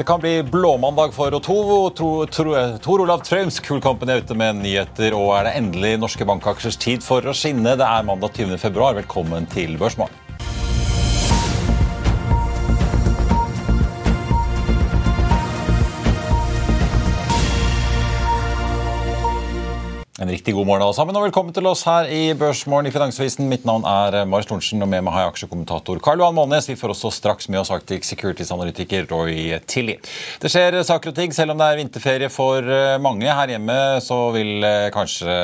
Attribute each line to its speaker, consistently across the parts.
Speaker 1: Det kan bli blåmandag for Otovo. Tor, Olav Cool Company er ute med nyheter. Og er det endelig norske bankaksjers tid for å skinne? Det er mandag 20. februar. Velkommen til Børsmorgen. En riktig god morgen alle sammen, og velkommen til oss her i Børsmorgen i Finansavisen. Mitt navn er Marius Thorensen, og med meg har jeg aksjekommentator Karl Johan Månes. Vi får også straks med oss Arctic Securities-analytiker Roy Tilly. Det skjer saker og ting, selv om det er vinterferie for eh, mange. Her hjemme så vil eh, kanskje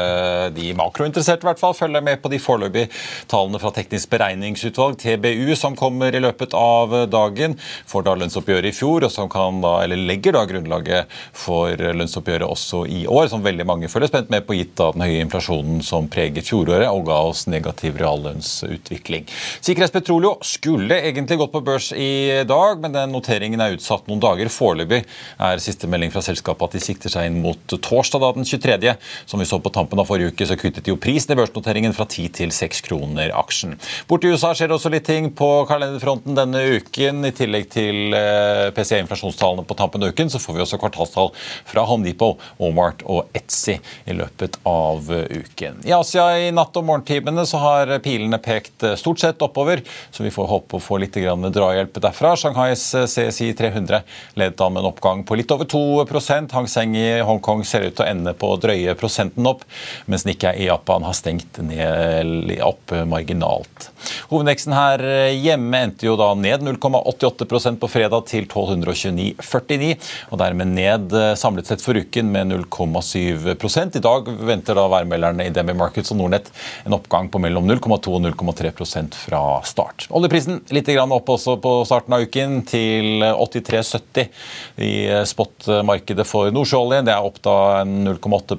Speaker 1: de makrointeresserte i hvert fall følge med på de foreløpige tallene fra Teknisk beregningsutvalg, TBU, som kommer i løpet av dagen. For da lønnsoppgjøret i fjor, og som kan da, eller legger da grunnlaget for lønnsoppgjøret også i år, som veldig mange følger spent med på gitt av den høye inflasjonen som preget fjoråret og ga oss negativ reallønnsutvikling. Sikkerhets Petroleo skulle egentlig gått på børs i dag, men den noteringen er utsatt noen dager. Foreløpig er siste melding fra selskapet at de sikter seg inn mot torsdag da den 23. Som vi så på tampen av forrige uke, så kuttet de jo prisen i børsnoteringen fra 10 til 6 kroner aksjen. Bort i USA skjer det også litt ting på kalenderfronten denne uken. I tillegg til eh, PCE-inflasjonstallene på tampen av uken, så får vi også kvartalstall fra Home Depot, Walmart og Etsy i løpet av uken. I Asia i natt- og morgentimene så har pilene pekt stort sett oppover, så vi får håpe å få litt drahjelp derfra. Shanghais CSI 300 ledet med en oppgang på litt over 2 Hang Seng i Hongkong ser ut til å ende på drøye prosenten opp, mens Nikkei i Japan har stengt ned opp marginalt. Hovedveksten her hjemme endte jo da ned 0,88% på fredag til 1229,49, og dermed ned samlet sett for uken med 0,7 I dag venter da værmelderne i DNB Markets og Nordnett en oppgang på mellom 0,2 og 0,3% fra start. Oljeprisen litt opp også på starten av uken, til 83,70 i spotmarkedet for nordsjøolje. Det er opp da 0,8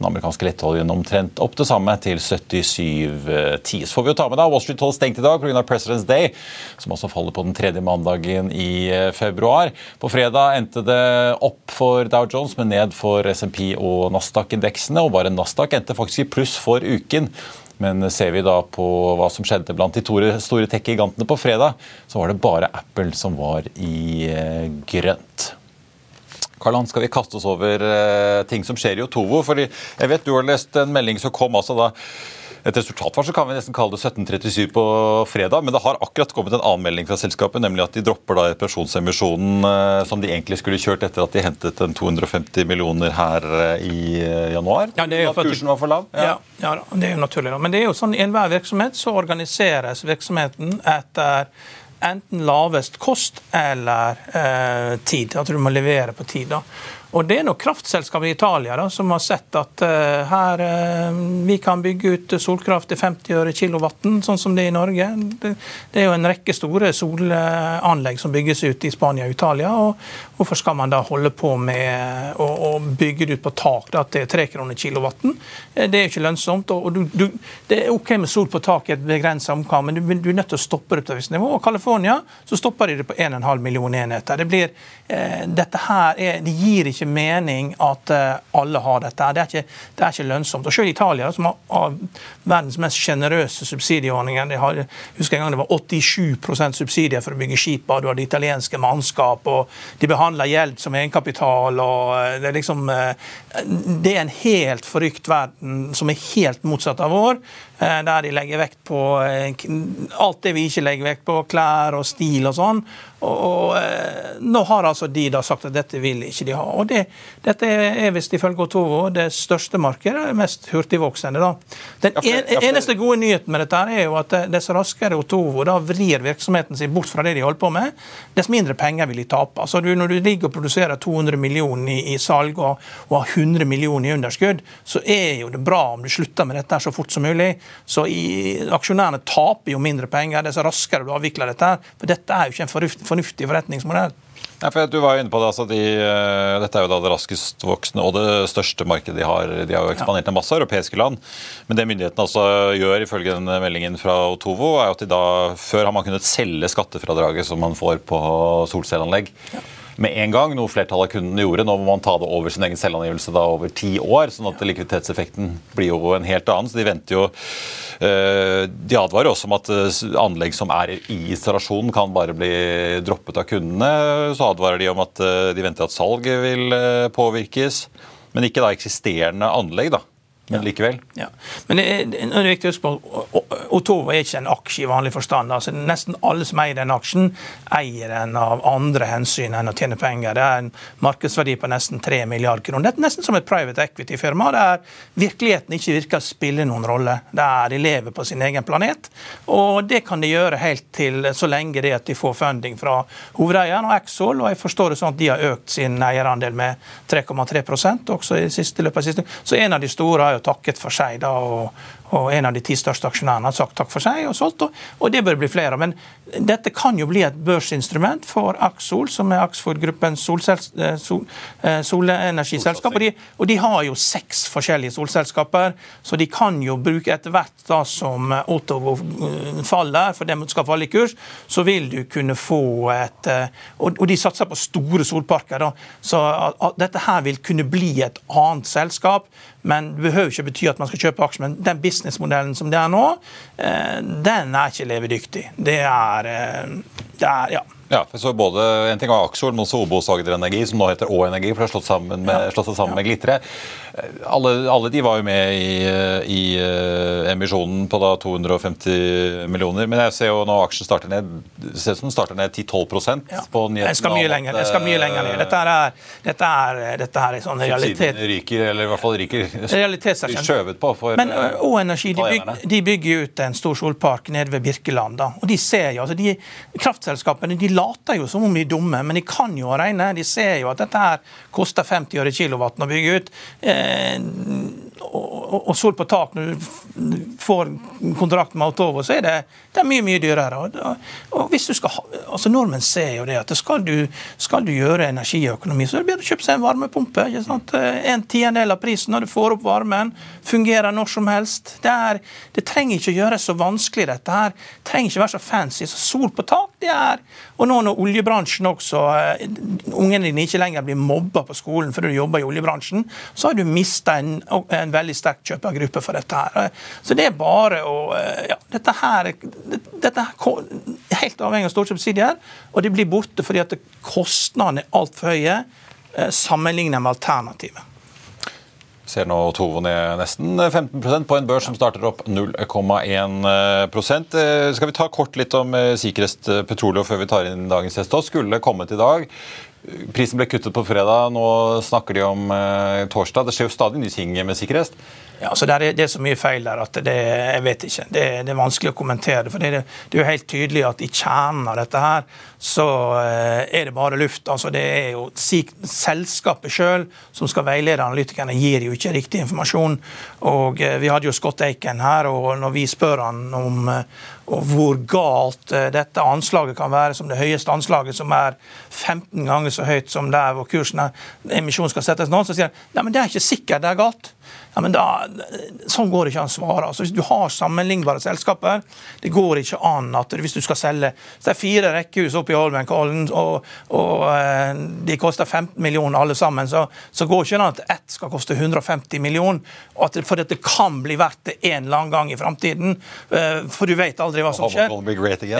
Speaker 1: den amerikanske lettoljen omtrent opp det samme, til 77,10. Så får vi jo ta med da, Wall Street Toll stengt i dag pga. President's Day, som også faller på den tredje mandagen i eh, februar. På fredag endte det opp for Dow Jones, men ned for SMP og Nasdaq-indeksene. Og bare Nasdaq endte faktisk i pluss for uken. Men ser vi da på hva som skjedde blant de store tech-gigantene på fredag, så var det bare Apple som var i eh, grønt. Karl skal vi kaste oss over uh, ting som skjer i Otovo? fordi jeg vet Du har lest en melding som kom altså da et resultatvarsel kan vi nesten kalle det 1737 på fredag, men det har akkurat kommet en annen melding fra selskapet, nemlig at de dropper da pensjonsemisjonen uh, som de egentlig skulle kjørt etter at de hentet en 250 millioner her uh, i januar.
Speaker 2: Ja, det er jo
Speaker 1: at kursen var for lav?
Speaker 2: Ja. Ja, ja, det er jo naturlig. Men det er jo sånn i enhver virksomhet så organiseres virksomheten etter enten lavest kost eller eh, tid. At du må levere på tid. da. Og Det er nok kraftselskapet i Italia da, som har sett at uh, her uh, vi kan bygge ut solkraft til 50 øre kilowatten, sånn som det er i Norge. Det, det, er jo en rekke store solanlegg som bygges ut i Spania og Italia. og Hvorfor skal man da holde på med å, å bygge det ut på tak da, til 3 kroner kilowatten? Eh, det er jo ikke lønnsomt. og du, du, Det er OK med sol på tak i et begrenset omkamp, men du, du, er nødt til å stoppe det på et visst nivå. Og California så stopper de det på 1,5 millioner enheter. Det blir, dette her er, det gir ikke mening at eh, alle har dette. Det er ikke, det er ikke lønnsomt. Og Selv Italia, som har verdens mest sjenerøse subsidieordninger de har, husker en gang det var 87% subsidier for å bygge skip, du har det italienske mannskap, og de behandler gjeld som egenkapital. og eh, Det er liksom, det er en helt forrykt verden som er helt motsatt av vår. Eh, der de legger vekt på eh, alt det vi ikke legger vekt på, klær og stil og sånn. Og, og eh, Nå har altså de da sagt at dette vil ikke de ha. Og det, Dette er visst ifølge Otovo det største markedet, det mest hurtigvoksende. da. Den for... eneste gode nyheten med dette er jo at dess raskere Otovo da vrir virksomheten sin bort fra det de holder på med, dess mindre penger vil de tape. Altså du, Når du ligger og produserer 200 millioner i, i salg og, og, har 100 millioner i underskudd, så er jo det bra om du slutter med dette så fort som mulig. Så i, aksjonærene taper jo mindre penger dess raskere du avvikler dette. For dette er jo ikke en fornuftig forretningsmodell.
Speaker 1: Ja, for du var jo inne på det, altså de, eh, Dette er jo da det raskest voksende og det største markedet de har. De har jo ekspandert til masse europeiske land. Men det myndighetene altså gjør, ifølge denne meldingen fra Otovo, er at de da Før har man kunnet selge skattefradraget som man får på solcelleanlegg. Ja med en gang, noe flertallet av kundene gjorde. Nå må man ta det over sin egen selvangivelse da over ti år, sånn at likviditetseffekten blir jo en helt annen. Så de venter jo eh, De advarer også om at eh, anlegg som er i installasjon, kan bare bli droppet av kundene. Så advarer de om at eh, de venter at salget vil påvirkes, men ikke da eksisterende anlegg. da men likevel.
Speaker 2: Ja. Men det er, det er viktig å huske på Otovo er ikke en aksje i vanlig forstand. Altså, nesten alle som eier den aksjen, eier den av andre hensyn enn å tjene penger. Det er en markedsverdi på nesten 3 milliarder kroner. Det er nesten som et private equity-firma der virkeligheten ikke virker å spille noen rolle. Der de lever på sin egen planet. Og det kan de gjøre helt til så lenge det at de får funding fra hovedeieren og Exol. Og jeg forstår det sånn at de har økt sin eierandel med 3,3% også i siste løpet av siste. Så en av de store har jo takket for seg. da, og, og En av de ti største aksjonærene har sagt takk for seg og solgt, og, og det bør bli flere. Men dette kan jo bli et børsinstrument for Axol, som er Axford-gruppens eh, sol, eh, solenergiselskap. Og de, og de, har jo seks forskjellige solselskaper, så de kan jo bruke etter hvert da som Otovo eh, faller, for dem skal falle i kurs, så vil du kunne få et Og, og de satser på store solparker, da, så dette her vil kunne bli et annet selskap. Men det behøver ikke bety at man skal kjøpe aksjer. Men den businessmodellen som det er nå, den er ikke levedyktig. Det er, eh, det er ja.
Speaker 1: Ja, for så både, En ting var Aksjol, men også Obos Agder Energi, som nå heter Å Energi, for det har slått, sammen med, ja. slått seg sammen ja. med Glitre. Alle, alle, de var jo med i, i uh, emisjonen på da 250 millioner. Men jeg ser jo nå aksjen starter ned ser ut som den starter ned 10-12 ja. på
Speaker 2: nyheten. Jeg skal mye lenger, jeg skal mye lenger ned. Dette er, dette er, dette er en sånn realitet...
Speaker 1: ryker, eller i hvert fall ryker skjøvet på for
Speaker 2: Men Å Energi de, bygger, de bygger ut en stor solpark nede ved Birkeland. da, og de ser jo, altså de Kraftselskapene de later jo som om de er dumme, men de kan jo regne. De ser jo at dette her koster 50 øre kilowatten å bygge ut. Eh, og, sol på tak når du får kontrakt med Autovo, så er det, det er mye mye dyrere. Og, hvis du skal altså Nordmenn ser jo det at skal du, skal du gjøre energiøkonomi, så er det bedre å kjøpe seg en varmepumpe. ikke sant? En tiendedel av prisen når du får opp varmen. Fungerer når som helst. Det, er, det trenger ikke å gjøres så vanskelig, dette her. Det trenger ikke være så fancy. Så sol på tak, det er Og nå når oljebransjen også eh, Ungene dine ikke lenger blir mobba på skolen fordi du jobber i oljebransjen, så har du mista en, en veldig sterk kjøpergruppe for dette. her. Så det er bare å ja, Dette her, dette er helt avhengig av store subsidier, og de blir borte fordi at kostnadene er altfor høye eh, sammenlignet med alternativet.
Speaker 1: Ser nå Tovo ned nesten 15% på en børs som starter opp 0,1 eh, Skal vi ta kort litt om eh, Sikrest Petroleum før vi tar inn dagens gjest? Skulle kommet i dag. Prisen ble kuttet på fredag, nå snakker de om eh, torsdag. Det skjer jo stadig nye ting med sikkerhet.
Speaker 2: Ja, så er, det er, så mye feil der at det, jeg vet ikke. Det, det er vanskelig å kommentere. For det, det, er jo helt tydelig at i kjernen av dette her, så eh, er det bare luft. Altså det er jo Selskapet sjøl som skal veilede analytikerne, gir jo ikke riktig informasjon. Og eh, Vi hadde jo Scott Aiken her, og når vi spør han om eh, hvor galt dette anslaget kan være, som det høyeste anslaget, som er 15 ganger så høyt som der hvor kursen er, emisjonen skal settes nå, så sier han nei, men det er ikke sikkert det er galt. Ja, men da, Sånn går det ikke an å svare. Altså, hvis du har sammenlignbare selskaper, det går ikke an at hvis du skal selge så Det er fire rekkehus oppe i Holmenkollen, og, og eh, de koster 15 millioner alle sammen, så, så går det ikke an at ett skal koste 150 millioner, det, for dette kan bli verdt det en eller annen gang i framtiden. Eh, for du vet aldri hva som skjer.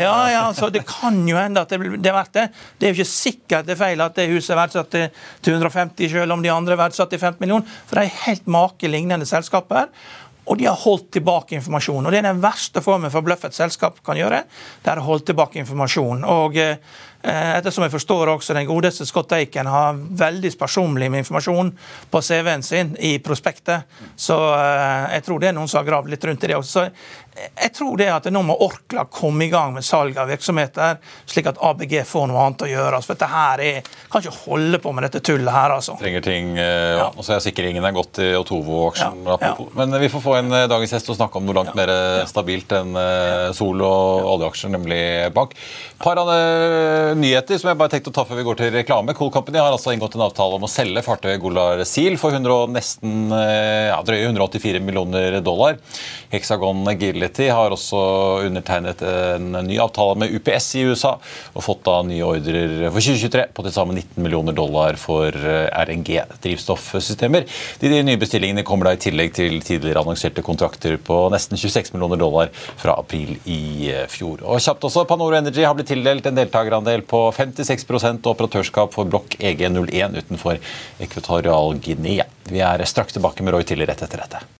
Speaker 2: Ja, ja, så Det kan jo hende at det, det er verdt det. Det er jo ikke sikkert det er feil at det huset er verdsatt til 150, selv om de andre er verdsatt til 15 millioner. For det er helt make lignende selskaper. Og de har holdt tilbake informasjon. Og Det er den verste formen for bløff et selskap kan gjøre. Det er å holde tilbake informasjon. Og eh, ettersom jeg forstår også den godeste Scott Aiken har veldig sparsommelig med informasjon på CV-en sin i prospektet. Så eh, jeg tror det er noen som har gravd litt rundt i det også. Så jeg tror det at nå må Orkla komme i gang med salg av virksomheter, slik at ABG får noe annet å gjøre. For dette her er, kan ikke holde på med dette tullet her, altså.
Speaker 1: Trenger ting, ja. Og så er sikringen er godt i Otovo-aksjen. Ja. Ja. Men vi får få en dagens gjest og snakke om noe langt mer stabilt enn Sol og oljeaksjer, nemlig bank. Par av nyheter som jeg bare tenkte å ta før vi går til reklame. Cool Company har altså inngått en avtale om å selge fartøyet Golar Seal for 100, nesten eh, ja, drøye 184 millioner dollar. Hexagon Agility har også undertegnet en ny avtale med UPS i USA og fått da nye ordrer for 2023 på til sammen 19 millioner dollar for eh, RNG-drivstoffsystemer. De, nye bestillingene kommer da i tillegg til tidligere annonserte kontrakter på nesten 26 millioner dollar fra april i eh, fjor. Og kjapt også, Panoro Energy har blitt tildelt en deltakerandel på 56 og operatørskap for blokk EG01 utenfor Ekvatorial Guinea. Vi er straks tilbake med Roy Tiller rett etter dette.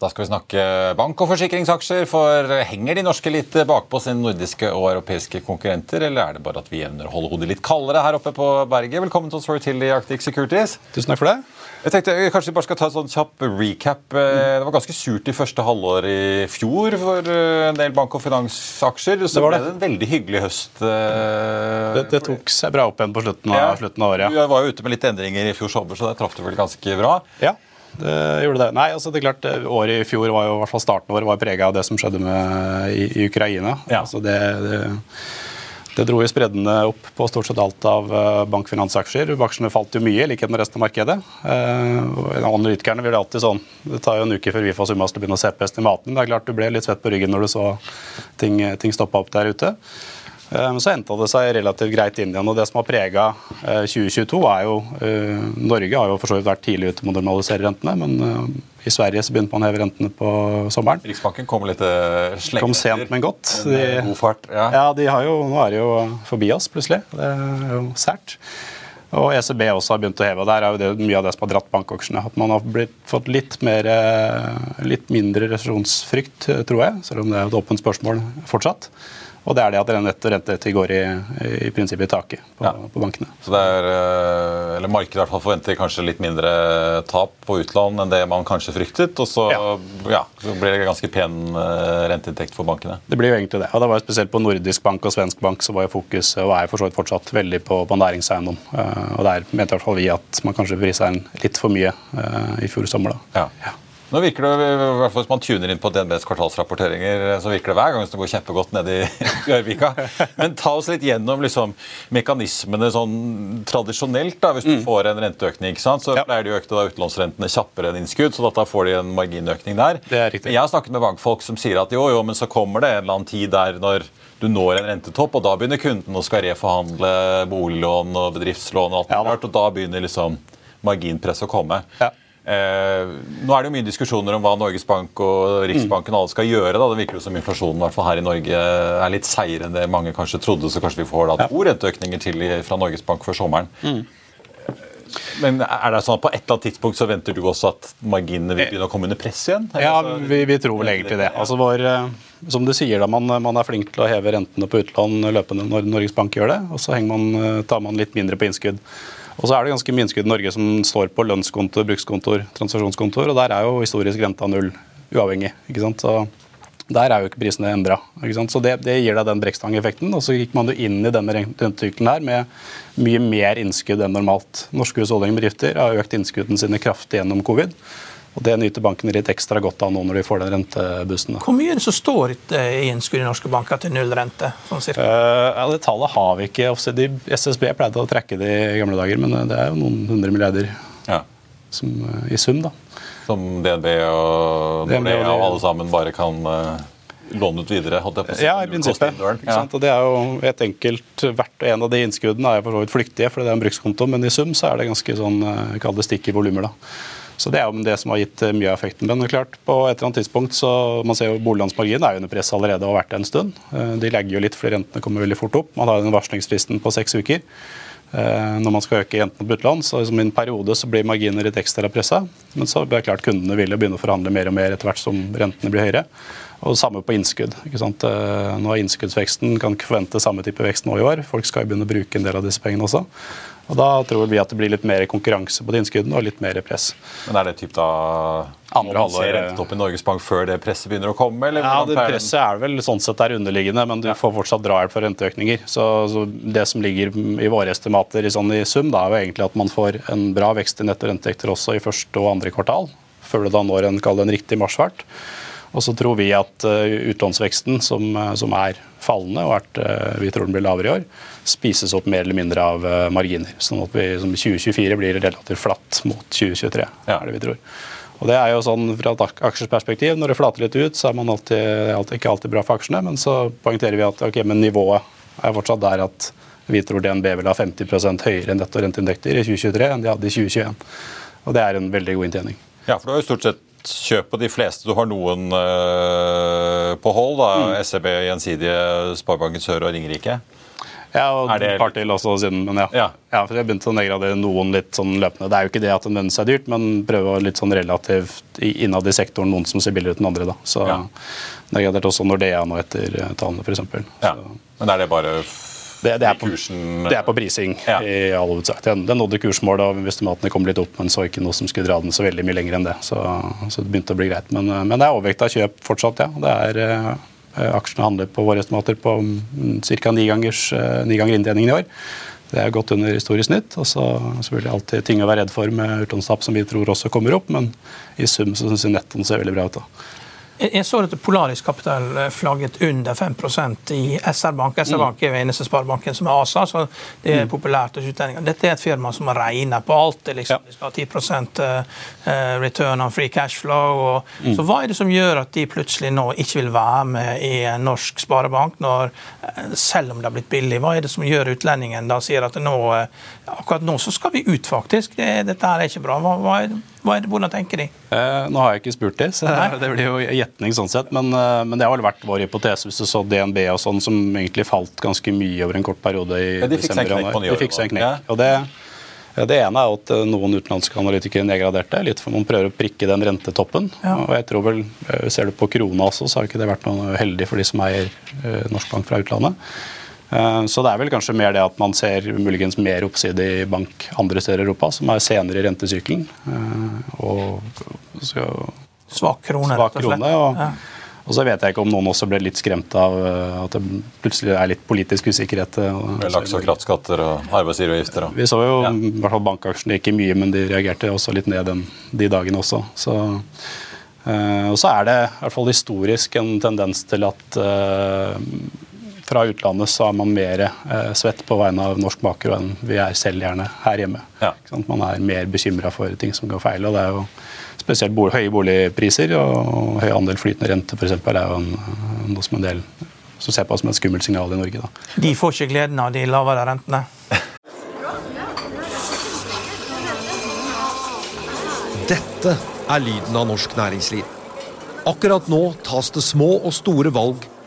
Speaker 1: Da skal vi snakke bank- og forsikringsaksjer. For henger de norske litt bakpå sine nordiske og europeiske konkurrenter, eller er det bare at vi evner å holde hodet litt kaldere her oppe på berget? Velkommen til oss til i Arctic Securities.
Speaker 3: Tusen takk for det.
Speaker 1: Jeg tenkte Kanskje vi bare skal ta en sånn kjapp recap. Det var ganske surt i første halvår i fjor for en del bank- og finansaksjer. Så det ble det en veldig hyggelig høst.
Speaker 3: Eh, det, det tok seg bra opp igjen på slutten av, ja. slutten av året.
Speaker 1: Ja. Du var jo ute med litt endringer i fjor sommer, så det traff du vel ganske bra.
Speaker 3: Ja. Det gjorde det. Nei, altså det er klart, eh, Året i fjor var jo, i hvert fall starten vår var prega av det som skjedde med, i, i Ukraina. Ja. Altså det, det, det, dro jo spreddene opp på stort sett alt av eh, bankfinansaksjer. Aksjene falt jo mye, i likhet med resten av markedet. Eh, analytikerne vil alltid sånn. Det tar jo en uke før vi får summa til å begynne å se på estimatene. Det er klart du ble litt svett på ryggen når du så ting, ting stoppa opp der ute. Eh, men så henta det seg relativt greit inn igjen. og Det som har prega 2022, eh, er jo eh, Norge har jo for så vidt vært tidlig ute med å normalisere rentene, men i Sverige så begynte man å heve rentene på sommeren.
Speaker 1: Riksbanken kom litt
Speaker 3: slengt Kom sent, men godt.
Speaker 1: De, god fart, ja.
Speaker 3: ja de har jo, nå er det jo forbi oss, plutselig. Det er jo sært. Og ECB også har begynt å heve. og Der er jo det mye av det som har dratt bankaksjene. At man har blitt, fått litt, mer, litt mindre resesjonsfrykt, tror jeg, selv om det er et åpent spørsmål fortsatt. Og det er det at renterettet går i, i prinsippet i taket på, ja. på, bankene.
Speaker 1: Så det er, eh, eller Markedet i hvert fall forventer kanskje litt mindre tap på utlån enn det man kanskje fryktet. Og så, ja. Ja, så blir det ganske pen eh, renteinntekt for bankene.
Speaker 3: Det blir jo egentlig det. Og det var jo Spesielt på nordisk bank og svensk bank så var jo fokus og er for så vidt fortsatt veldig på, på næringseiendom. Eh, og Der mente i hvert fall vi at man kanskje prisa inn litt for mye i fjor sommer. da. Ja.
Speaker 1: Nå virker det, i hvert fall Hvis man tuner inn på DNBs kvartalsrapporteringer, så virker det hver gang som det går kjempegodt nede i Gjørvika. Men ta oss litt gjennom liksom, mekanismene sånn tradisjonelt. da, Hvis du mm. får en renteøkning, ikke sant, så ja. pleier de å øke da utlånsrentene kjappere enn innskudd. så da får de en marginøkning der.
Speaker 3: Det er riktig.
Speaker 1: Jeg har snakket med bankfolk som sier at jo, jo, men så kommer det en eller annen tid der når du når en rentetopp, og da begynner kunden å skal reforhandle boliglån og bedriftslån, og alt ja, og da begynner liksom marginpresset å komme. Ja. Eh, nå er det jo mye diskusjoner om hva Norges Bank og Riksbanken alle skal gjøre. da. Det virker jo som inflasjonen hvert fall her i Norge er litt seigere enn det mange kanskje trodde. Så kanskje vi får da to renteøkninger til fra Norges Bank før sommeren. Mm. Men er det sånn at på et eller annet tidspunkt så venter du også at marginene vil begynne å komme under press igjen?
Speaker 3: Ja, vi, vi tror vel egentlig det. Altså vår, eh, som du sier, da, man, man, er flink til å heve rentene på utlån løpende når Norges Bank gjør det. Og så man, eh, tar man litt mindre på innskudd. Og så er det ganske mye innskudd i Norge som står på lønnskontoer, brukskontoer, transaksjonskontoer, og der er jo historisk renta null uavhengig. ikke sant? Så der er jo ikke prisene endra. Så det, det, gir deg den brekkstangeffekten. Og så gikk man jo inn i denne rentesykkelen her med mye mer innskudd enn normalt. Norske husholdninger og har økt innskuddene sine kraftig gjennom covid. Og Det nyter bankene litt ekstra godt av nå når de får den rentebussen.
Speaker 2: Hvor mye er det som står i innskudd i norske banker til null rente? Sånn
Speaker 3: uh, ja, det Tallet har vi ikke. SSB pleide å trekke det i gamle dager, men det er jo noen hundre milliarder ja. som, uh, i sum. da.
Speaker 1: Som DNB og Nordea og alle sammen bare kan uh, låne ut videre?
Speaker 3: ja, i prinsippet. Ja. Og det er jo et enkelt, Hvert og en av de innskuddene er jo for så vidt flyktige, for det er en brukskonto, men i sum så er det ganske sånn, kall det stikk i volumer. da. Så Det er jo det som har gitt eh, mye av effekten. Men klart, på et eller annet tidspunkt så man ser jo Boliglånsmarginen er jo under press allerede og har vært det en stund. Eh, de legger jo litt fordi rentene kommer veldig fort opp. Man har den varslingsfristen på seks uker. Eh, når man skal øke rentene på utlån, så i en periode så blir marginer litt ekstra pressa. Men så blir det klart kundene vil begynne å forhandle mer og mer etter hvert som rentene blir høyere. Og samme på innskudd. ikke sant? Nå er innskuddsveksten, kan ikke forvente samme type vekst nå i år. Folk skal jo begynne å bruke en del av disse pengene også. Og Da tror vi at det blir litt mer konkurranse på de innskuddene og litt mer press.
Speaker 1: Men Er det typ da andre halvår rentetopp i Norges Bank før det presset begynner å komme? Eller?
Speaker 3: Ja, det Presset er vel sånn sett der underliggende, men du får fortsatt drahjelp for renteøkninger. Så, så, Det som ligger i våre estimater i, sånn, i sum, da er jo egentlig at man får en bra vekst i netto renteekter også i første og andre kvartal, før det da når en, en riktig marsjfart. Og så tror vi at uh, utlånsveksten, som, uh, som, er fallende, og at uh, vi tror den blir lavere i år, spises opp mer eller mindre av marginer. Sånn at vi som 2024 blir relativt flatt mot 2023. Ja. er det vi tror. Og det er jo sånn Fra et aksjeperspektiv, når det flater litt ut, så er man alltid, alltid, ikke alltid bra for aksjene. Men så poengterer vi at okay, men nivået er fortsatt der at vi tror DNB vil ha 50 høyere netto renteinntekter i 2023 enn de hadde i 2021. Og det er en veldig god inntjening.
Speaker 1: Ja, for du har jo stort sett kjøp på de fleste. Du har noen uh, på hold. da, mm. SEB, Gjensidige, Sparebanken Sør og Ringerike.
Speaker 3: Ja, og et par til også siden, men ja. ja. ja for Jeg begynte å nedgradere noen litt sånn løpende. Det er jo ikke det at en lønner seg dyrt, men prøve å litt sånn relativt innad i sektoren noen som ser billigere ut enn andre. da. Så ja. nedgraderte også Nordea nå etter tallene, f.eks.
Speaker 1: Ja. Men er det bare
Speaker 3: det, det, er på, det, er på, prising ja. i all hovedsak. Den, den nådde kursmålet, og estimatene kom litt opp, men så ikke noe som skulle dra den så veldig mye lenger enn det. Så, så det begynte å bli greit. Men, men det er overvekt av kjøp fortsatt, ja. Det er eh, Aksjene handler på våre estimater på mm, ca. ni, eh, ni ganger inntjeningen i år. Det er godt under historisk nytt. og så selvfølgelig alltid ting å være redd for med utlånstap som vi tror også kommer opp, men i sum så syns vi nettoen ser veldig bra ut. da.
Speaker 2: Jeg så at Polaris Kapital eh, flagget under 5% i SR-Bank. SR-Bank er jo eneste sparebanken som er ASA, så det er mm. populært hos utlendinger. Dette er et firma som regner på alt. Det liksom, De skal ha 10 eh, eh, return on free cash flow. Mm. Så hva er det som gjør at de plutselig nå ikke vil være med i en norsk sparebank, når, selv om det har blitt billig? Hva er det som gjør utlendingen da sier at nå, akkurat nå så skal vi ut, faktisk? Det, dette er ikke bra. Hva, hva er det? Det, hvordan tenker de?
Speaker 3: Eh, nå har jeg ikke spurt de, så Nei. det blir jo gjetning sånn sett. Men, eh, men, det har vel vært vår hypotese hvis du så DNB og sånn, som egentlig falt ganske mye over en kort periode i ja,
Speaker 1: de desember.
Speaker 3: De fikk seg en knekk. Og det, det ene er at eh, noen utenlandske analytikere nedgraderte, litt for man prøver å prikke den rentetoppen. Ja. Og jeg tror vel, eh, Ser du på krona også, så har ikke det vært noe heldig for de som eier Norsk Bank fra utlandet. Eh, så det er vel kanskje mer det at man ser muligens mer oppside i bank andre steder i Europa, som er senere i rentesykelen. Eh, og
Speaker 2: så, svak krone,
Speaker 3: svak krone og, ja. og, så vet jeg ikke om noen også ble litt skremt av eh, at det plutselig er litt politisk usikkerhet.
Speaker 1: Med laks og krattskatter og arbeidsgiveravgifter.
Speaker 3: Vi så jo ja. i hvert fall bankaksjene ikke mye, men de reagerte også litt ned den, de dagene også. Så og så er det i hvert fall historisk en tendens til at fra utlandet så er man mer eh, svett på vegne av norsk makro enn vi er selv gjerne her hjemme. Ja. Man er mer bekymra for ting som går feil. og det er jo Spesielt bolig, høye boligpriser og høy andel flytende rente for eksempel, er jo en, noe som en del som ser på som et skummelt signal i Norge. Da.
Speaker 2: De får ikke gleden av de lavere rentene?
Speaker 4: Dette er lyden av norsk næringsliv. Akkurat nå tas det små og store valg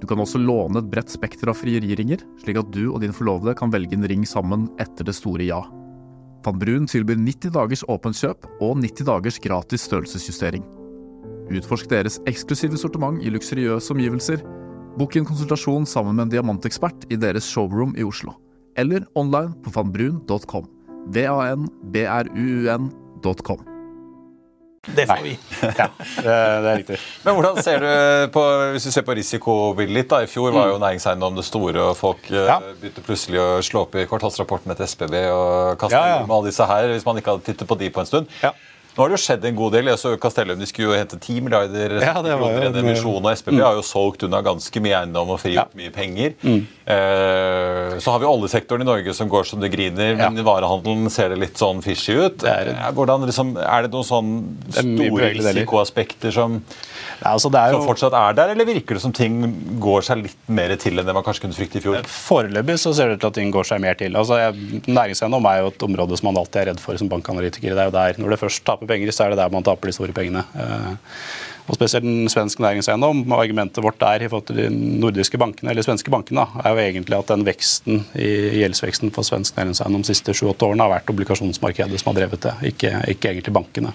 Speaker 5: Du kan også låne et bredt spekter av frieriringer, slik at du og din forlovede kan velge en ring sammen etter det store ja. Van Brun tilbyr 90 dagers åpent kjøp og 90 dagers gratis størrelsesjustering. Utforsk deres eksklusive sortiment i luksuriøse omgivelser. Bok en konsultasjon sammen med en diamantekspert i deres showroom i Oslo. Eller online på vanbrun.com. V-a-n-b-r-u-u-n.com.
Speaker 2: Det får vi.
Speaker 3: ja, det, er riktig.
Speaker 1: Men hvordan ser du på, Hvis du ser på risikobildet litt, da, I fjor var jo mm. næringseiendom det store, og folk eh, ja. begynte plutselig å slå opp i kvartalsrapportene til SPB og kaste ja, ja. med alle disse her, hvis man ikke hadde tittet på de på en stund. Ja. Nå har det jo skjedd en god del. Jeg så Castellum de skulle jo hente 10 milliarder ja, det var jo, en emisjon, og SPB mm. har jo solgt unna ganske mye eiendom og frigjort ja. mye penger. Mm. Eh, så har vi oljesektoren i Norge som går som det griner, ja. men i varehandelen ser det litt sånn fishy ut. Det er, Hvordan, liksom, er det noen sånne store risikoaspekter som
Speaker 3: ja, altså jo...
Speaker 1: som fortsatt er der, eller virker det som ting går seg litt mer til enn det man kanskje kunne frykte i fjor?
Speaker 3: Foreløpig så ser det ut til at ting går seg mer til. Altså, Næringseiendom er jo et område som man alltid er redd for som bankanalytiker. Det er jo der, Når det først taper penger, så er det der man taper de store pengene. Eh, og spesielt den svenske næringseiendom. Argumentet vårt der i forhold til de nordiske bankene, eller svenske bankene, da, er jo egentlig at den veksten i gjeldsveksten for svensk næringseiendom de siste sju-åtte årene har vært obligasjonsmarkedet som har drevet det, ikke, ikke egentlig bankene.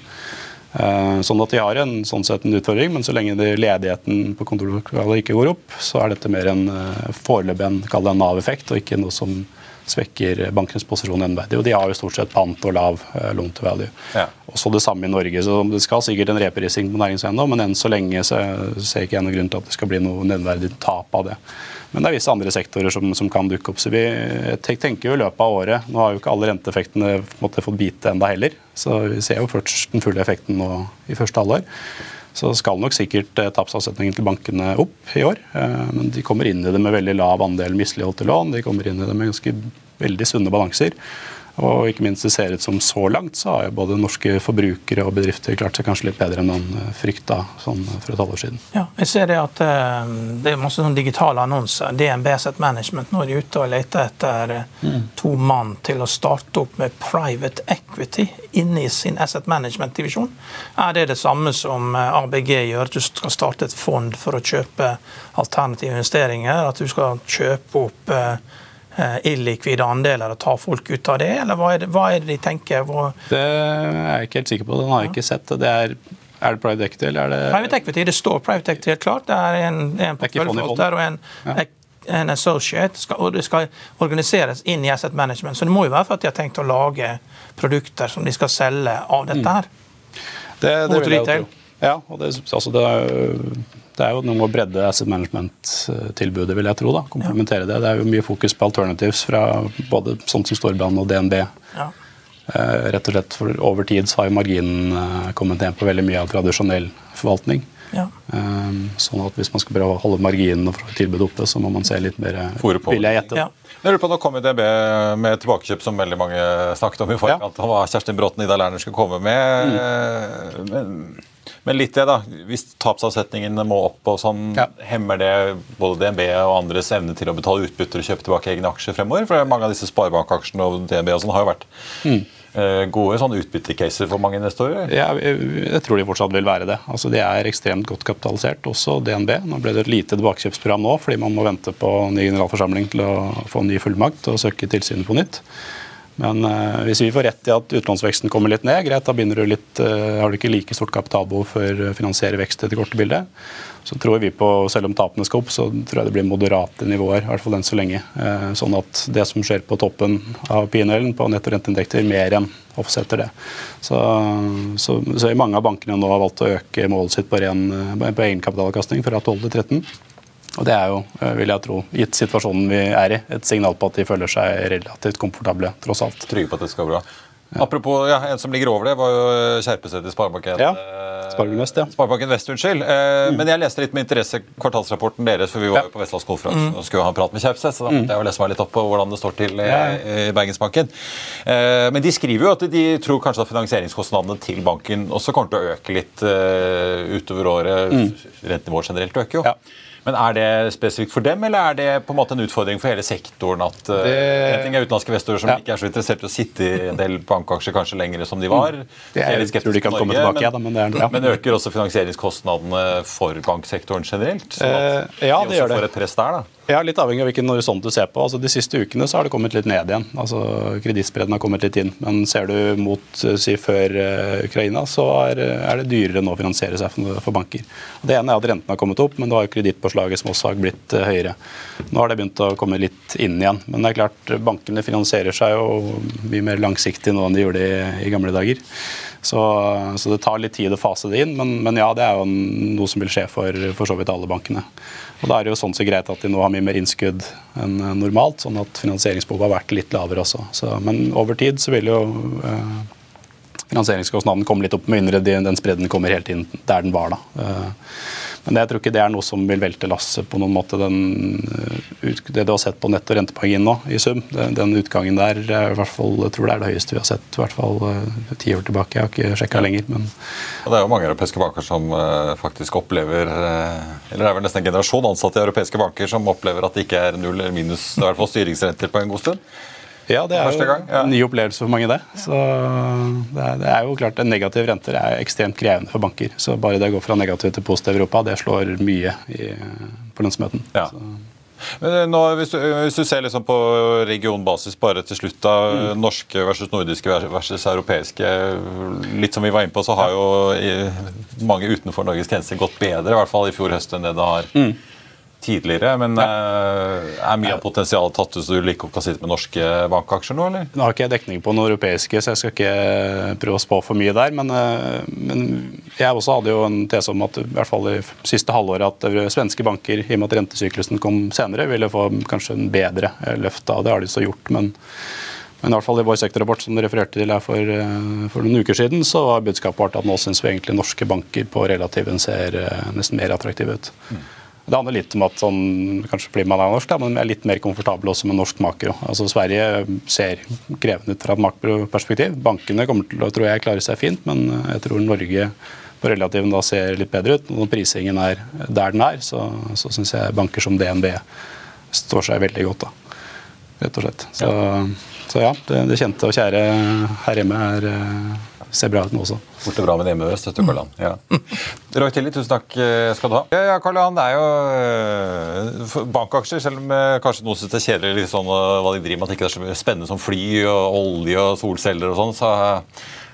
Speaker 3: Eh, sånn at de har en, sånn sett en utfordring, men så lenge ledigheten på kontorlokalet ikke går opp, så er dette mer en eh, foreløpig en, en Nav-effekt, og ikke noe som svekker bankenes posisjon nevneverdig. Og de har jo stort sett pant og lav uh, loan to value. Ja. Også det samme i Norge. så Det skal sikkert en reprising på næringseiendom, men enn så lenge så ser ikke jeg noen grunn til at det skal bli noe nevneverdig tap av det. Men det er visse andre sektorer som, som kan dukke opp. så Vi tenker jo i løpet av året Nå har jo ikke alle renteeffektene måtte fått bite enda heller. Så vi ser jo først den fulle effekten nå i første halvår. Så skal nok sikkert eh, tapsavsetningen til bankene opp i år. Eh, men de kommer inn i det med veldig lav andel misligholdte lån. De kommer inn i det med ganske veldig sunne balanser. Og ikke minst det ser ut som så langt så har jo både norske forbrukere og bedrifter klart seg kanskje litt bedre enn man eh, frykta sånn for et halvår siden.
Speaker 2: Ja, jeg ser Det at uh, det er masse sånn digitale annonser. DNB Asset Management nå er de ute og leter etter mm. to mann til å starte opp med private equity inne i sin asset management-divisjon. Er det det samme som ABG gjør? At du skal starte et fond for å kjøpe alternative investeringer? At du skal kjøpe opp Eh, illikvide andeler og ta folk ut av det, eller hva er det, hva er det de tenker? Hvor...
Speaker 3: Det er jeg ikke helt sikker på. Den har jeg ikke sett. Det er, er det private equity, eller er det
Speaker 2: Private equity, Det står private equity helt klart. Det er en, en porteføljeforvalter og en, ja. en associate, og det skal organiseres inn i asset management. Så det må jo være for at de har tenkt å lage produkter som de skal selge av dette her.
Speaker 3: Mm. Det, det Mot retail. Ja, og det, altså det er det er jo noe med å bredde asset management-tilbudet, vil jeg tro. da, Komplementere det. Det er jo mye fokus på alternatives fra både sånt som Storbrann og DNB. Ja. Eh, rett og slett for Over tid så har jo marginen eh, kommet ned på veldig mye av tradisjonell forvaltning. Ja. Eh, sånn at hvis man skal prøve å holde marginen og tilbudet oppe, så må man se litt mer vil jeg gjette. Ja.
Speaker 1: Jeg lurer på, Nå kom DNB med tilbakekjøp som veldig mange snakket om i forkant. Ja. Hva Kjerstin Bråten Ida Lerner skulle komme med. Mm. Men men litt det, da. Hvis tapsavsetningene må opp, og sånn, ja. hemmer det både DNB og andres evne til å betale utbytter og kjøpe tilbake egne aksjer fremover? For mange av disse sparebankaksjene og DNB og sånn har jo vært mm. uh, gode sånn utbyttecaser for mange investorer?
Speaker 3: Ja, jeg, jeg, tror de fortsatt vil være det. Altså, De er ekstremt godt kapitalisert, også DNB. Nå ble det et lite tilbakekjøpsprogram nå, fordi man må vente på ny generalforsamling til å få ny fullmakt og søke tilsynet på nytt. Men uh, hvis vi får rett i at utlånsveksten kommer litt ned, greit, da du litt, uh, har du ikke like stort kapitalbehov for å finansiere vekst i det korte bildet. Så tror vi på, selv om tapene skal opp, så tror jeg det blir moderate nivåer. i hvert fall enn så lenge. Uh, sånn at det som skjer på toppen av PNL-en på netto renteinntekter, mer enn offsetter det. Så, så, så, mange av bankene nå har valgt å øke målet sitt på, ren, på egenkapitalavkastning fra 12 til 13. Og Det er jo, eh, vil jeg tro, gitt situasjonen vi er i, et signal på at de føler seg relativt komfortable, tross alt.
Speaker 1: Trygge på at det skal bra. Apropos ja, en som ligger over det, var jo Kjerpeset i Sparebank1.
Speaker 3: Ja. Sparebanken Vest, ja.
Speaker 1: Sparebanken Vest, unnskyld. Eh, Men jeg leste litt med interesse kvartalsrapporten deres, for vi var jo på Vestlandskonferansen og skulle ha en prat med Kjerpeset, så da måtte jeg jo lese meg litt opp på hvordan det står til i, i Bergensbanken. Eh, Men de skriver jo at de tror kanskje at finansieringskostnadene til banken også kommer til å øke litt eh, utover året. Rentenivået generelt øker jo.
Speaker 3: Ja.
Speaker 1: Men er det spesifikt for dem, eller er det på en måte en utfordring for hele sektoren at det... en ting er utenlandske investorer som
Speaker 3: Ja.
Speaker 1: ikke er så interessert i å sitte i en del bankaksjer kanskje lenger som de var?
Speaker 3: Mm. Det er- jeg tror de kan komme
Speaker 1: Norge,
Speaker 3: tilbake, ja, da, men ja.
Speaker 1: men øker også finansieringskostnadene for banksektoren generelt? Sånn at
Speaker 3: Eh, ja,
Speaker 1: de
Speaker 3: det gjør
Speaker 1: også
Speaker 3: det.
Speaker 1: får et press der, da?
Speaker 3: Ja, Litt avhengig av hvilken horisont du ser på. Altså, de siste ukene så har det kommet litt ned igjen. Altså, Kredittspredden har kommet litt inn. Men ser du mot eh, si, før uh, Ukraina, så er, er det dyrere nå å finansiere seg for, for banker. Det ene er at renten har kommet opp, men det har jo kredittpåslaget som også har blitt uh, høyere. Nå har det begynt å komme litt inn igjen. Men det er klart, bankene finansierer seg jo mye mer langsiktig nå enn de gjorde i, i gamle dager. Så, så det tar litt tid å fase det inn, men, men ja, det er jo noe som vil skje for, for så vidt alle bankene. Og Da er det jo sånn så greit at de nå har mye mer innskudd enn normalt, sånn at finansieringsbehovet har vært litt lavere også. Så, men over tid så vil jo eh, finansieringskostnaden komme litt opp, med mindre den spredden kommer helt inn der den var. da. Eh, men jeg tror ikke det er noe som vil velte lasset på noen måte. Den, eh, det du har sett på netto rentepoeng inn nå, i sum, den, utgangen der er i hvert fall, jeg tror det er det høyeste vi har sett i hvert fall eh, ti år tilbake. Jeg har ikke sjekka lenger. men
Speaker 1: Og det er jo mange europeiske banker som eh, faktisk opplever eh, Eller det er vel nesten en generasjon ansatte i europeiske banker som opplever at det ikke er null eller minus i hvert fall styringsrenter på en god stund.
Speaker 3: Ja, det er jo
Speaker 1: gang, ja.
Speaker 3: en ny opplevelse for mange, det. Så det er, det er jo klart En Negative renter er ekstremt krevende for banker. Så bare det å gå fra negativ til positiv Europa, det slår mye i, på lønnsomheten.
Speaker 1: Ja. Men eh, nå, hvis, du, hvis du ser liksom på regionbasis bare til slutt, da,
Speaker 3: Mm.
Speaker 1: norske versus nordiske versus europeiske Litt som vi var inne på, så har jo i, mange utenfor Norges grenser gått bedre, i hvert fall i fjor høst, enn det det har
Speaker 3: Mm.
Speaker 1: Tidligere. Men eh, er mye av potensialet tatt ut så du liker å sitte med norske bankaksjer nå, eller?
Speaker 3: Nå har ikke jeg dekning på noen europeiske, så jeg skal ikke prøve å spå for mye der. Men, eh, men jeg også hadde jo en tese om at i hvert fall i siste halvåret at svenske banker, i og med at rentesyklusen kom senere, ville få kanskje en bedre løft av Det har de så gjort. men men i hvert fall i vår sektorrapport som du refererte til her for, eh, for noen uker siden, så var budskapet vårt at nå syns vi egentlig norske banker på relativen ser nesten mer attraktive ut. Det handler litt om at sånn, kanskje fordi man er norsk, da, men er litt mer komfortabel også med norsk makro. Altså Sverige ser krevende ut fra et makroperspektiv. Bankene kommer til å tror jeg, klare seg fint, men jeg tror Norge på relativen da ser litt bedre ut. Når prisingen er der den er, så, så syns jeg banker som DNB står seg veldig godt. da, rett og slett. Så ja, så ja det, det kjente og kjære her hjemme er, eh, ser bra ut nå også.
Speaker 1: Borte bra med det med øst, vet du, Karl Johan. Ja. Roy Tilly, tusen takk eh, skal du ha. Ja, ja Karl Johan, det er jo eh, bankaksjer, selv om eh, kanskje noen synes det er kjedelig litt sånn, hva de driver med, at det ikke er så spennende som fly og olje og solceller og sånn, så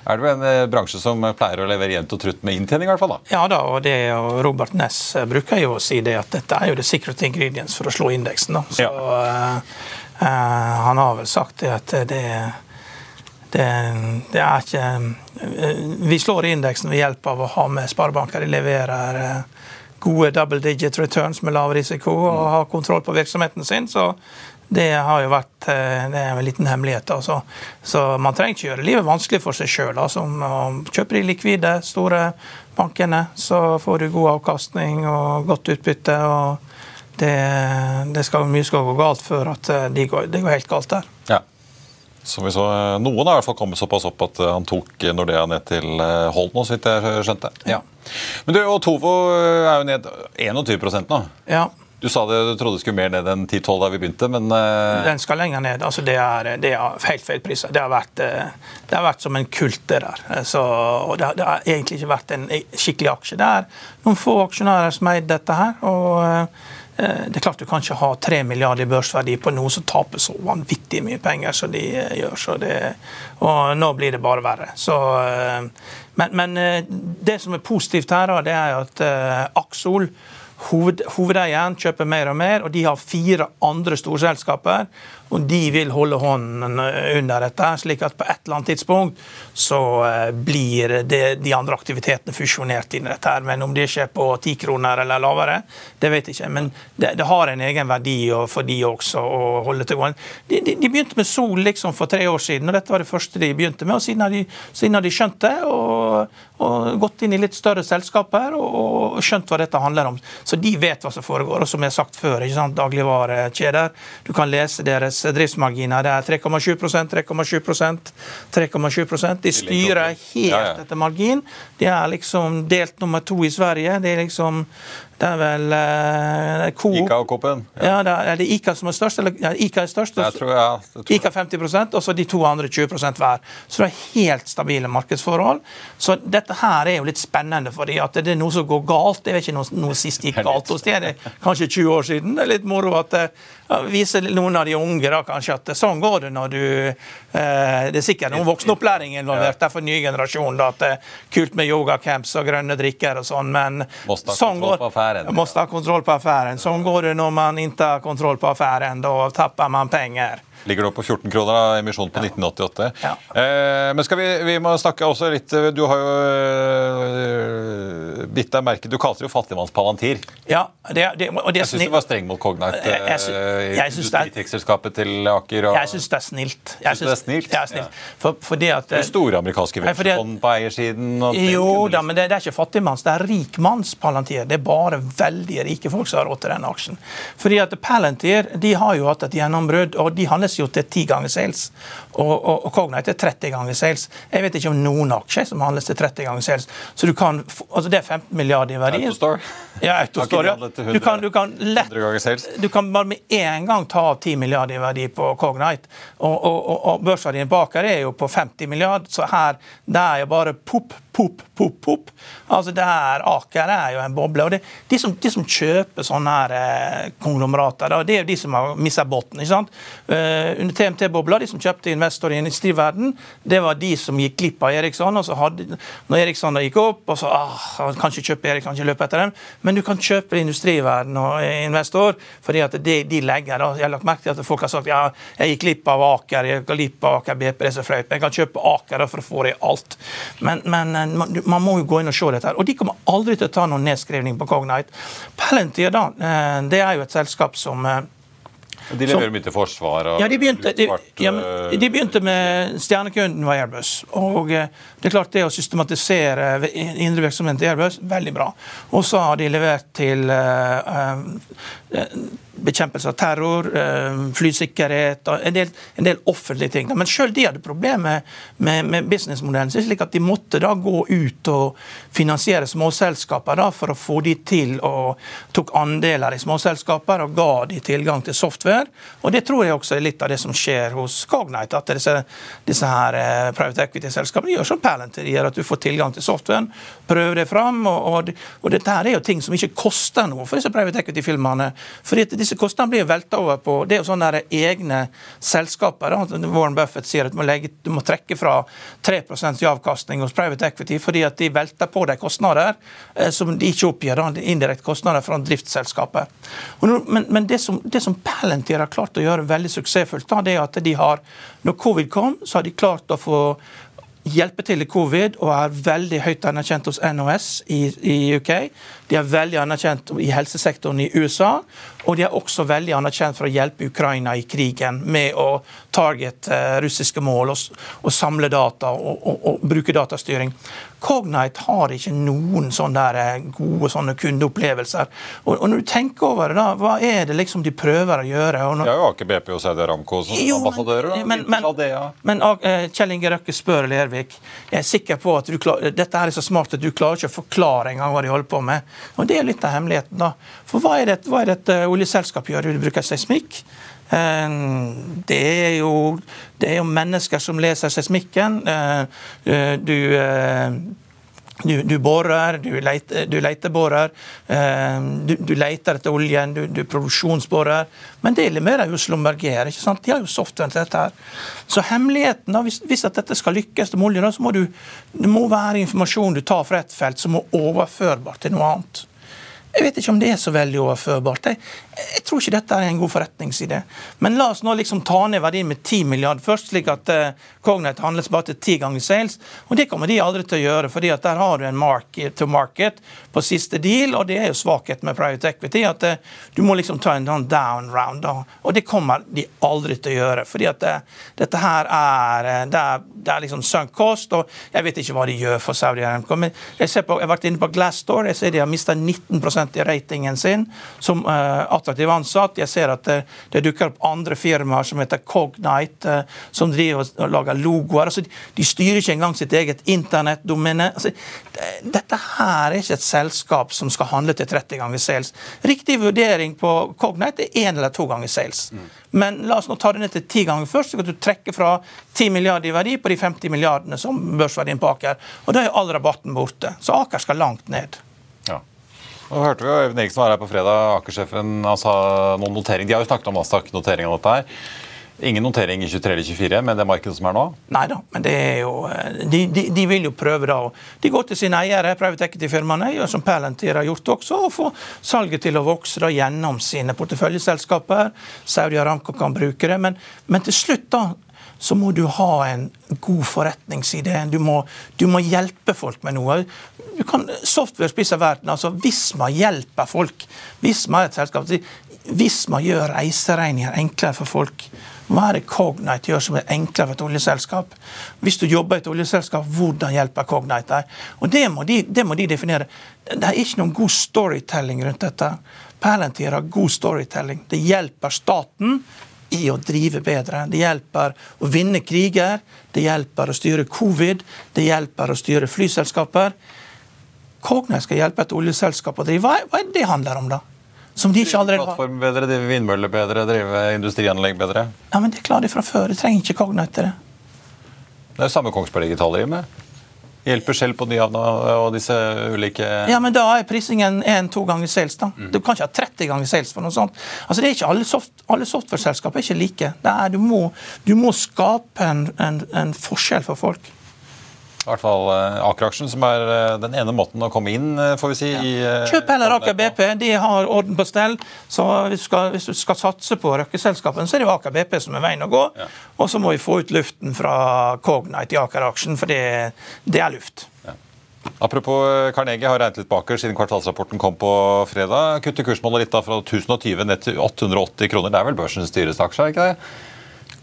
Speaker 1: er det jo en bransje som pleier å levere jevnt og trutt med inntjening, i hvert fall. da.
Speaker 2: Ja da, og det og Robert Ness bruker jo å si det at dette er jo the secret ingredients for å slå indeksen. da. Så ja. uh, uh, Han har vel sagt det at det, det, det er ikke eh, Vi slår indeksen ved hjelp av å ha med sparebanker. De leverer eh, gode double digit returns med lav risiko og har kontroll på virksomheten sin. så det har jo vært eh, det er en liten hemmelighet. Altså. Så man trenger ikke gjøre livet vanskelig for seg sjøl. Altså. Kjøper de likvide, store bankene, så får du god avkastning og godt utbytte. og det, det skal Mye skal gå galt før at eh, de går, det går helt galt der.
Speaker 1: Ja. Som vi så, eh, Noen har i hvert fall kommet såpass opp at eh, han tok eh, Nordea ned til Holden. Hold så vidt jeg skjønte. Ja. Men du, og Tovo eh, er jo ned 21% nå.
Speaker 2: Ja,
Speaker 1: Du sa det, du trodde det skulle mer ned enn 10-12 da vi begynte, men uh...
Speaker 2: Den skal lenger ned. altså Det er, det er helt feil priser. Det har vært, eh, det har vært som en kult, det der. Eh, Så, og det har, det har egentlig ikke vært en skikkelig aksje. Det er noen få aksjonærer som eid dette her. og eh, det er klart Du kan ikke ha 3 milliarder i børsverdi på noe som taper så vanvittig mye penger som de eh, gjør. det, Og nå blir det bare verre. Så, eh, men, men eh, det som er positivt her, det er at eh, Axol hoved, hovedeieren kjøper mer og mer, og de har fire andre storselskaper. Og de vil holde hånden under dette, slik at på et eller annet tidspunkt så eh, blir det, de andre aktivitetene fusjonert inn i dette. her, Men om det skjer på ti kroner eller lavere, det vet jeg ikke. Men det, det har en egen verdi for de også å holde til gående. De, de, de, begynte med Sol liksom for tre år siden, og dette var det første de begynte med. og Siden har de, siden har de skjønt det og, og, gått inn i litt større selskaper og, og, skjønt hva dette handler om. Så de vet hva som foregår. Og som jeg har sagt før, ikke sant, dagligvarekjeder. Du kan lese deres driftsmarginer. Det er 3,7% 3,7% 3,7% De styrer helt etter margin. De er liksom delt nummer to i Sverige. Det er liksom det er vel eh, Coop.
Speaker 1: Ica og Coop-en?
Speaker 2: Ja. ja, er, er, det Ica som er størst? Eller, ja, Ica er størst.
Speaker 1: Jeg tror, ja, jeg tror
Speaker 2: Ica 50% og så de to andre 20% hver. Så det er helt stabile markedsforhold. Så dette her er jo litt spennende, fordi at det er noe som går galt. Det er ikke noe, noe sist gikk galt hos det. Det er kanskje 20 år siden. Det er litt moro at ja, viser noen av de unge da kanskje at sånn går det når du eh, Det er sikkert noen voksenopplæring involvert. Derfor ny generasjon da, at det er kult med yogacamps og grønne drikker og sånn, men sånn går
Speaker 1: affären.
Speaker 2: Måste ha kontroll på affæren. Sånn går det når man ikke har kontroll på affæren. Da tapper man penger.
Speaker 1: Ligger nå på 14 kroner av emisjon på 1988. Ja. Eh, men skal vi, vi må snakke også litt Du har jo øh, bitt deg merke Du kalte det jo fattigmannspalantir.
Speaker 2: Ja, det, det, det
Speaker 1: jeg syns du var streng mot Cognite.
Speaker 2: Eh,
Speaker 1: Industritekstselskapet til Aker.
Speaker 2: Og, jeg syns det er snilt. Jeg
Speaker 1: synes, det er snilt?
Speaker 2: Ja, snilt. For, for det at,
Speaker 1: det store amerikanske vekstfond på eiersiden.
Speaker 2: jo da, men det, det, er ikke fattigmanns, det er rikmannspalantir. Det er bare veldig rike folk som har råd til den aksjen. Fordi at Palantir de har jo hatt et gjennombrudd, og de handles jo til ti ganger sales. Og, og, og Cognite er 30 ganger sales. Jeg vet ikke om noen aksjer som handles til 30 ganger sales. Så du kan, altså Det er 15 milliarder i verdi.
Speaker 1: Autostore.
Speaker 2: Ja, Autostore, ja. Du kan, du kan lett, du kan bare med en gang ta av 10 milliarder i verdi på Cognite. Og, og, og børsverdien bak her er jo på 50 milliarder, så her det er jo bare pop, pop, pop, pop. Altså det her Aker er jo en boble. og det, de, som, de som kjøper sånne her eh, konglomerater, det er jo de som har mista bunnen. Uh, under TMT-bobla, de som kjøpte investor i industriverden, det var de som gikk glipp av Eriksson. og så hadde, Når Eriksson da gikk opp, og så ah, kan ikke kjøpe Eriksson, ikke løpe etter dem, men du kan kjøpe industriverden og investor, fordi at de, de legger da, Jeg har lagt merke til at folk har sagt ja, jeg gikk glipp av Aker, jeg gikk glipp av Aker BP, det er så flaut, men jeg kan kjøpe Aker for å få det i alt. Men, men eh, man, må jo gå inn og se dette. her, Og de kommer aldri til å ta noen nedskrivning på Cognite. Palantir da, eh, det er jo et selskap som eh,
Speaker 1: de leverer mye til forsvar?
Speaker 2: ja, de begynte, de, ja, de begynte med Stjernekunden var Airbus. Og eh, det er klart det å systematisere indre virksomhet i Airbus, veldig bra. Og så har de levert til uh, uh, bekjempelse av terror, flysikkerhet og en del, en del offentlige ting. Men sjøl de hadde problemer med, med businessmodellen slik at de måtte da gå ut og finansiere småselskaper da, for å få de til og tok andeler i småselskaper og ga de tilgang til software. Og Det tror jeg også er litt av det som skjer hos Cognite. At disse, disse her eh, private equity-selskapene gjør som Palantir gjør, at du får tilgang til softwaren, prøver det fram. Og, og, og dette her er jo ting som ikke koster noe for disse private equity-filmene. fordi disse kostnadene blir velta over på Det er jo sånne der egne selskaper. Da. Warren Buffett sier at du må, legge, du må trekke fra 3 i avkastning hos private equity fordi at de velter på de kostnader eh, som de ikke oppgir, indirekte kostnader fra driftsselskapet. Men, men det, som, det som Palantir har klart å gjøre veldig suksessfullt, da, det er at de har, når covid kom, så har de klart å få hjelpe til i covid og er veldig høyt anerkjent hos NOS i, i, UK. De er veldig anerkjent i helsesektoren i USA. Og de er også veldig anerkjent for å hjelpe Ukraina i krigen med å target uh, russiske mål og, og, samle data og, og, og bruke datastyring. Cognite har ikke noen sånne eh, gode sånne kundeopplevelser. Og, og, når du tenker over det, da, hva er det liksom de prøver å gjøre?
Speaker 1: Og når... Har jo Aker BP og Saudi Aramco som ambassadører.
Speaker 2: Men, men, men, men uh, Kjell Inge Røkke spør Lervik jeg er sikker på at klar, dette er så smart at du klarer ikke å forklare engang hva de holder på med. Og Det er litt av hemmeligheten. da. For Hva er det, hva er det et oljeselskap gjør? De bruker seismikk. Det er, jo, det er jo mennesker som leser seismikken. Du du, du borer, du, leter, du leteborer, eh, du, du, leter etter oljen, du, du produksjonsborer. Men det leverer jo Slumberger. ikke sant? De har jo softwaren til dette. her. Så hemmeligheten, da, hvis, hvis dette skal lykkes med oljen, så må du, det må være informasjon du tar fra ett felt som er overførbar til noe annet. Jeg vet ikke om det er så veldig overførbart. Jeg, jeg tror ikke dette er en god forretningsidé. Men la oss nå liksom ta ned verdien med 10 milliarder først, slik at uh, Cognite handles bare til ti ganger sales. Og det kommer de aldri til å gjøre, fordi at der har du en market to market på siste deal, og det er jo svakhet med private equity. at uh, Du må liksom ta en sånn down round, da. og det kommer de aldri til å gjøre. fordi at uh, dette her er, det er, det er liksom sunk cost, og jeg vet ikke hva de gjør for Saudi Aramco. Men jeg, på, jeg har vært inne på Glassdoor, jeg ser de har mista 19 i ratingen sin som uh, attraktiv ansatt. Jeg ser at det, det, dukker opp andre firmaer som heter Cognite, uh, som driver og lager logoer. Altså, de, de, styrer ikke engang sitt eget internettdomene. Altså, dette her er ikke et selskap som skal handle til 30 ganger sales. Riktig vurdering på Cognite er én eller to ganger sales. Mm. Men la oss nå ta det ned til ti ganger først, så kan du trekke fra 10 milliarder i verdi på de 50 milliardene som børsverdien på Aker. Og da er all rabatten borte. Så Aker skal langt ned.
Speaker 1: Nå hørte vi jo Even Eriksen var her på fredag. Akersjefen sa noen notering. De har jo snakket om Nasdaq-notering av dette her. Ingen notering i 23 eller 24 med det markedet som er nå?
Speaker 2: Nei da, men det er jo De, de, de vil jo prøve da. De går til sine eiere, private equity-firmaene, som Palantir har gjort også, og får salget til å vokse da gjennom sine porteføljeselskaper. Saudi Aramco kan bruke det. Men, men til slutt da, så må du ha en god forretningsidé. Du må, du må hjelpe folk med noe. Du kan, software spiser verden. altså Visma hjelper folk. Visma er et selskap. Visma gjør reiseregninger enklere for folk. Hva er det Cognite gjør som er enklere for et oljeselskap? Hvis du jobber i et oljeselskap, hvordan hjelper Cognite deg? Og det må, de, det må de definere. Det er ikke noen god storytelling rundt dette. Palantir har god storytelling. Det hjelper staten i å drive bedre. Det hjelper å vinne kriger, det hjelper å styre covid, det hjelper å styre flyselskaper. Kognes skal hjelpe et oljeselskap å drive. Hva, hva er det det handler om, da?
Speaker 1: Som de ikke allerede har. Plattform bedre, drive vindmøller bedre, drive industrianlegg bedre?
Speaker 2: Ja, men Det klarer de fra før. De trenger ikke Cognite til det.
Speaker 1: Det er jo samme Kongsberg Digital driver med. Hjelper selv på Nyhavna og disse ulike
Speaker 2: Ja, men da er prisingen én-to ganger sales. da. Mm. Du kan ikke ha 30 ganger sales for noe sånt. Altså, det er ikke Alle, soft, alle software-selskap er ikke like. Er, du, må, du, må, skape en, en, en forskjell for folk.
Speaker 1: I hvert fall uh, Aker-aksjen, som er uh, den ene måten å komme inn, uh, får vi si. Ja.
Speaker 2: I, Kjøp heller Aker BP, de har orden på stell. Så hvis du skal, hvis du skal satse på røkkeselskapene, så er det jo Aker BP som er veien å gå. Ja. Og så må vi få ut luften fra Cognite i Aker-aksjen, for det, det, er luft. Ja.
Speaker 1: Apropos Carnegie har regnet litt baker siden kvartalsrapporten kom på fredag. Kutter kursmålet litt da fra 1020 ned til 880 kroner. Det er vel børsens dyreste aksje, ikke det?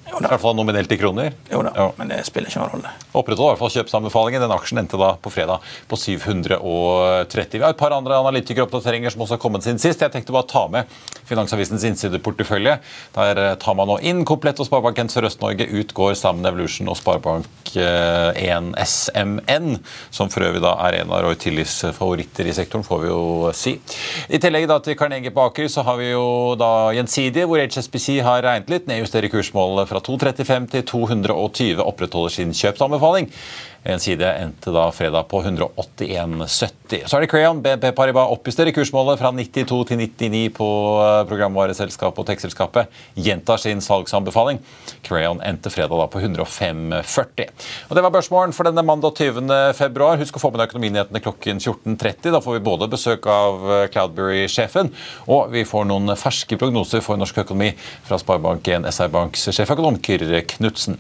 Speaker 1: I hvert fall nominelt i kroner.
Speaker 2: Jo da, ja. men det spiller ikke noen rolle.
Speaker 1: Opprettholder i hvert fall kjøpsanbefalingen. Den aksjen endte da på fredag på 730. Vi har et par andre analytikeroppdateringer som også har kommet siden sist. Jeg tenkte bare å ta med Finansavisens innsideportefølje. Der eh, tar man nå inn Komplett og Sparebanken Sørøst-Norge. Utgår Sammen Evolution og Sparebank1 eh, SMN, som for øvrig da er en av Roy Tillys favoritter i sektoren, får vi jo si. I tillegg da til Karnegie på Aker så har vi jo da Gjensidige, hvor HSBC har regnet litt, nedjusterer kursmålet fra fra 235 til 220 opprettholder sin kjøpsanbefaling. En endte da fredag på 181,70. Så er det Crayon. BP Paribas oppjusterer kursmålet fra 92 til 99 på eh, programvareselskapet og tekstselskapet. Gjentar sin salgsanbefaling. Crayon endte fredag da på 105,40. Og Det var børsmålen for denne mandag 20. februar. Husk å få med deg økonominyhetene klokken 14.30. Da får vi både besøk av eh, Cloudberry-sjefen, og vi får noen ferske prognoser for norsk økonomi fra Sparebank1 SR Banks sjeføkonom Kyrre Knutsen.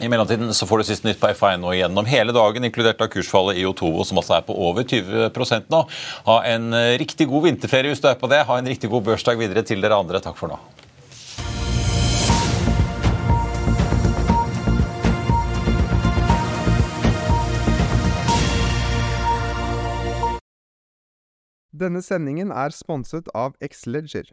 Speaker 1: I mellomtiden så får du siste nytt på F1 nå gjennom hele dagen, inkludert av kursfallet i Otovo, som altså er på over 20% nå. Ha en eh, riktig god vinterferie hvis du er på det. Ha en riktig god børsdag videre til dere andre. Takk for nå.
Speaker 6: Denne sendingen er sponset av Xleger.